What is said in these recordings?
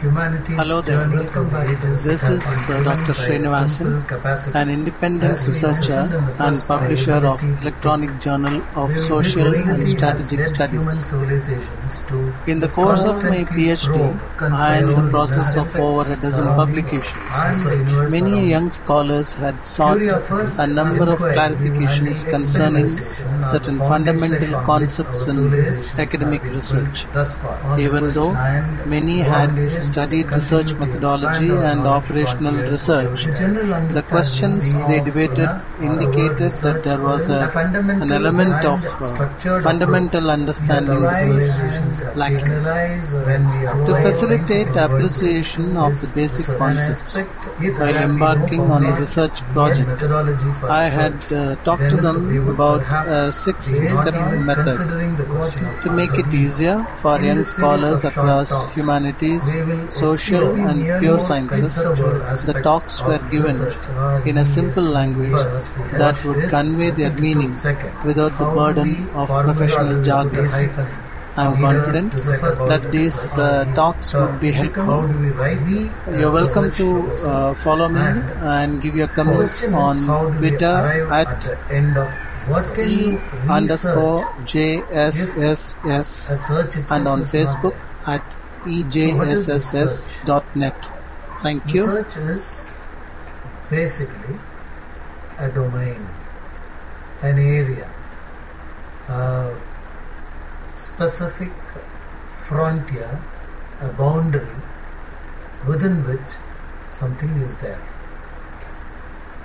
Humanities Hello there. Welcome back. This is, uh, Dr. Srinivasan, an independent researcher discussed in the and publisher of Electronic Journal of Social and Strategic Studies. human civilizations to In the course of my PhD, I am in the process of over a dozen publications. and the universe Many young scholars had sought During our first a number of clarifications concerning certain fundamental concepts in academic research. built thus far. On the Even though many had studied research methodology and operational research. The questions they debated indicated that there was a, an element of uh, fundamental understanding was lacking. To facilitate appreciation of the basic concepts while embarking on a research project, I had uh, talked to them about a six-step method to make it easier for young scholars across humanities, social and pure sciences. The talks were given in a simple language that would convey their meaning without the burden of professional the- jargon. I am confident that these uh, talks would be helpful. You're welcome to uh, follow me And give your comments on Twitter at e underscore JSSS and on Facebook at ejsss.net. Thank you. Research is basically a domain, an area, a specific frontier, a boundary within which something is there.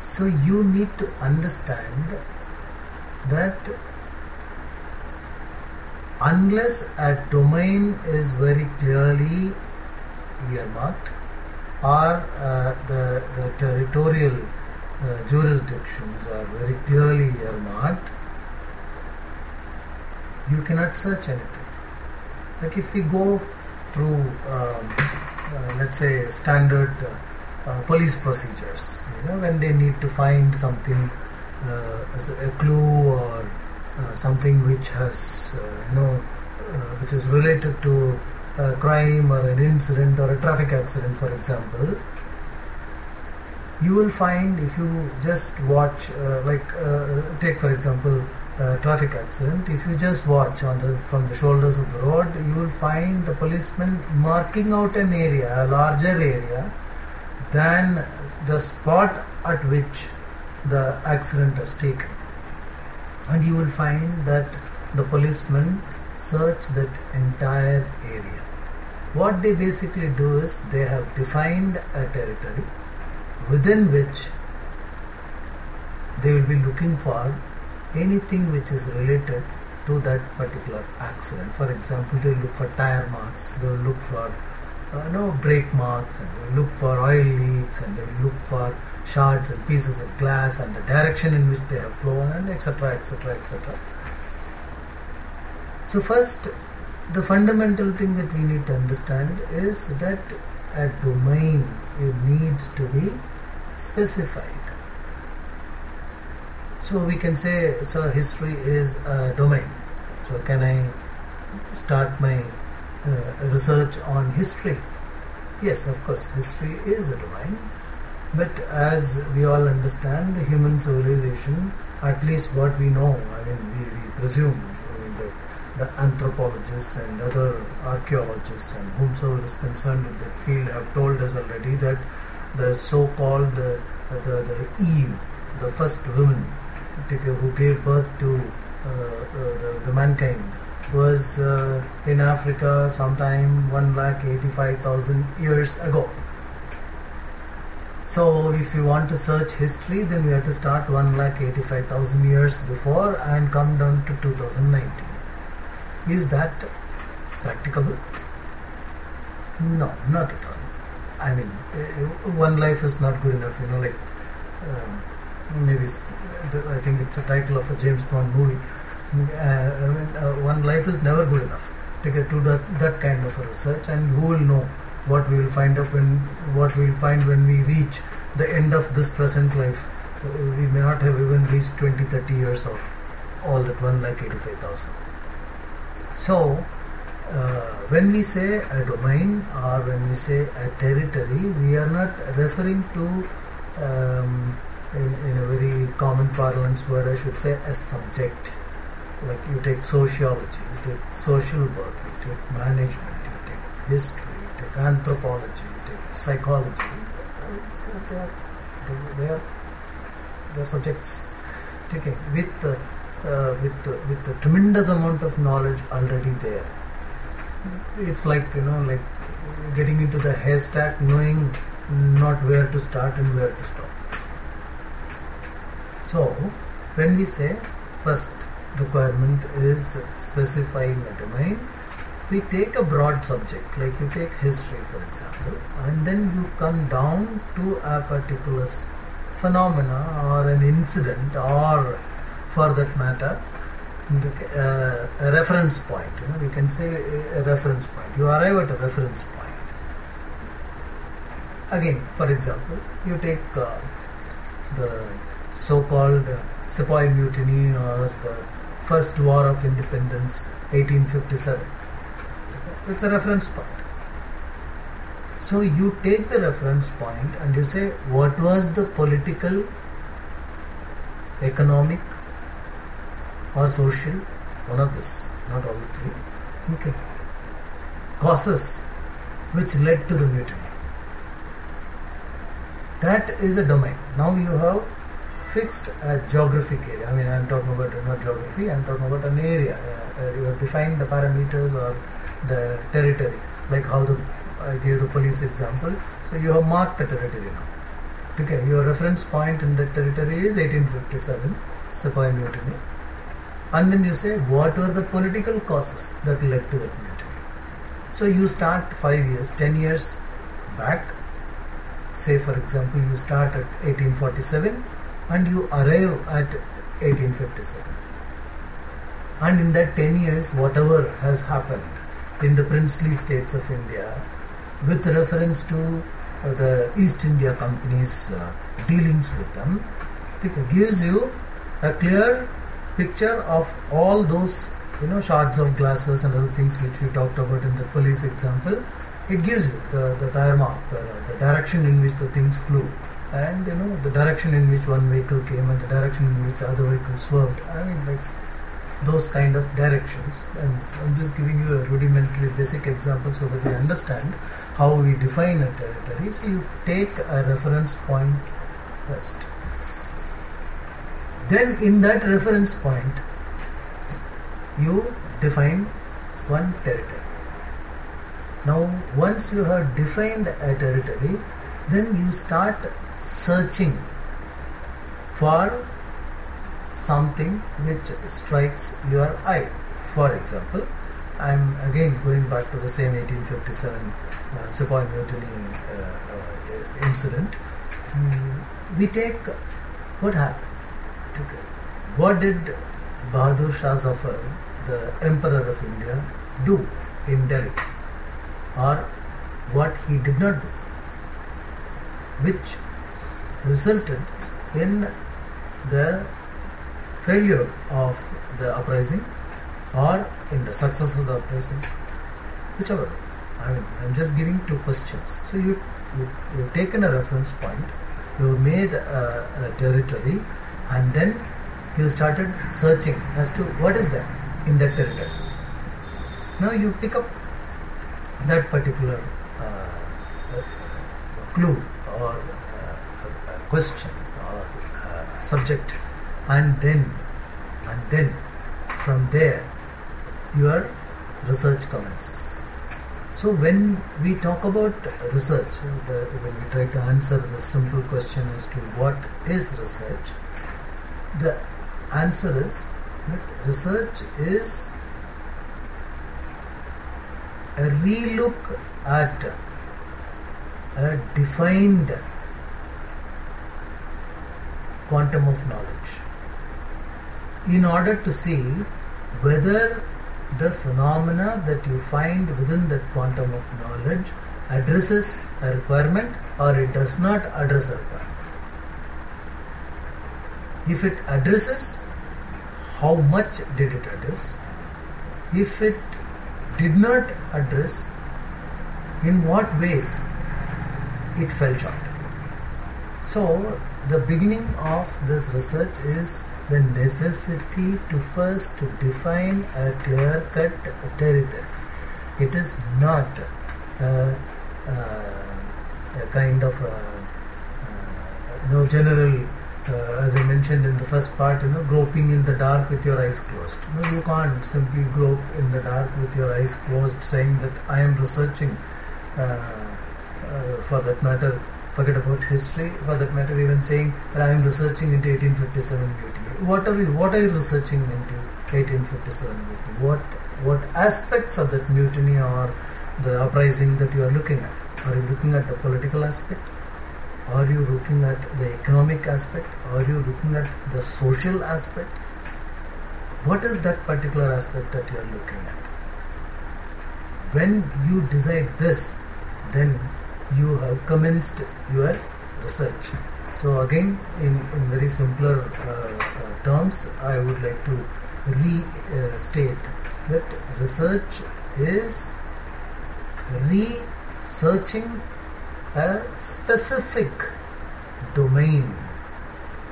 So you need to understand that unless a domain is very clearly earmarked or uh, the, the territorial uh, jurisdictions are very clearly earmarked, you cannot search anything. Like if we go through, um, uh, let's say, standard uh, police procedures, you know, when they need to find something, uh, a clue or something which has, uh, you know, uh, which is related to a crime or an incident or a traffic accident, for example, you will find if you just watch, uh, like, uh, take for example, uh, traffic accident, if you just watch on the from the shoulders of the road, you will find the policeman marking out an area, a larger area, than the spot at which the accident is taken. And you will find that the policemen search that entire area. What they basically do is they have defined a territory within which they will be looking for anything which is related to that particular accident. For example, they will look for tire marks, they will look for uh, no brake marks, and they will look for oil leaks, and they will look for shards and pieces of glass, and the direction in which they have flown, and etc. etc. etc. So first, the fundamental thing that we need to understand is that a domain it needs to be specified. So we can say, so history is a domain. So can I start my uh, research on history? Yes, of course, history is a domain. But as we all understand, the human civilization, at least what we know, I mean, we, we presume, I mean, the, the anthropologists and other archaeologists and whomsoever is concerned with that field have told us already that the so-called the, the, the Eve, the first woman who gave birth to uh, uh, the, the mankind, was uh, in Africa sometime 1 lakh 85,000 years ago. So if you want to search history, then you have to start 1 lakh 85,000 years before and come down to 2019. Is that practicable? No, not at all. I mean, uh, one life is not good enough, you know, like um, maybe I think it's a title of a James Bond movie. Uh, I mean, uh, one life is never good enough to get to that, that kind of a research, and who will know what we will find up when what we will find when we reach the end of this present life. We may not have even reached 20, 30 years of all that one lakh 85,000. So, uh, when we say a domain or when we say a territory, we are not referring to, um, in, in a very common parlance word, I should say, a subject. Like you take sociology, you take social work, you take management, you take history, anthropology, psychology. They are, they are, they are subjects taken with uh, with with a tremendous amount of knowledge already there. It's like you know, like getting into the haystack, knowing not where to start and where to stop. So, when we say first requirement is specifying a domain, we take a broad subject, like you take history for example, and then you come down to a particular phenomena or an incident or for that matter the, uh, a reference point you know we can say a, a reference point. You arrive at a reference point. Again for example you take uh, the so-called uh, Sepoy Mutiny or the First War of Independence 1857 it's a reference point. So you take the reference point and you say what was the political economic or social one of this not all three okay causes which led to the mutiny. That is a domain. Now you have fixed a geographic area. I mean i'm talking about not geography i'm talking about an area. Uh, uh, you have defined the parameters or the territory like how the i gave the police example. So you have marked the territory now. Okay your reference point in the territory is 1857 sepoy mutiny. And then you say what were the political causes that led to that mutiny? So you start 5 years 10 years back. Say for example you start at 1847 and you arrive at 1857 and in that 10 years whatever has happened in the princely states of india with reference to uh, the east india company's uh, dealings with them it gives you a clear picture of all those you know shards of glasses and other things which we talked about in the police example it gives you the, the mark, the, the direction in which the things flew, and you know the direction in which one vehicle came and the direction in which the other vehicle swerved. I mean, like those kind of directions. And I'm just giving you a rudimentary basic example so that we understand how we define a territory. So you take a reference point first. Then in that reference point, you define one territory. Now, once you have defined a territory, then you start searching for something which strikes your eye. For example, I am again going back to the same 1857 uh, Sepoy Mutiny uh, uh, incident. Mm, we take what happened. What did Bahadur Shah Zafar, the Emperor of India, do in Delhi? or what he did not do, which resulted in the failure of the uprising or in the success of the uprising, whichever. I mean, I'm just giving two questions. So you, you you've taken a reference point, you've made a, a territory, and then you started searching as to what is there in that territory. Now you pick up that particular uh, clue or uh, question or uh, subject and then and then from there your research commences. So when we talk about research the, when we try to answer the simple question as to what is research the answer is that research is a relook at a defined quantum of knowledge in order to see whether the phenomena that you find within that quantum of knowledge addresses a requirement or it does not address a requirement. If it addresses, how much did it address? If it did not address in what ways it fell short. So, the beginning of this research is the necessity to first to define a clear cut territory. It is not a, a, a kind of a, uh, no general, uh, as I mentioned in the first part, you know, groping in the dark with your eyes closed. No, you can't simply grope in the dark with your eyes closed, saying that I am researching. Uh, uh, for that matter, forget about history. For that matter, even saying that I am researching into 1857 mutiny. What are you? What are you researching into 1857 mutiny? What what aspects of that mutiny or the uprising that you are looking at? Are you looking at the political aspect? Are you looking at the economic aspect? Are you looking at the social aspect? What is that particular aspect that you are looking at? When you decide this, then you have commenced your research. So again, in, in very simpler uh, uh, terms, I would like to restate that research is researching a specific domain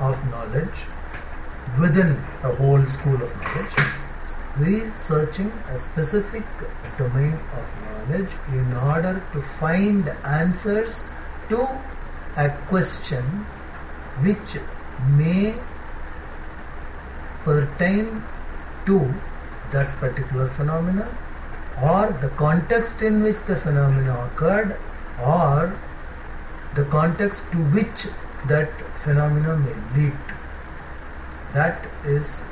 of knowledge within a whole school of knowledge researching a specific domain of knowledge in order to find answers to a question which may pertain to that particular phenomena or the context in which the phenomena occurred or the context to which that phenomena may lead to. That is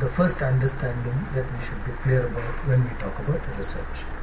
the first understanding that we should be clear about when we talk about research.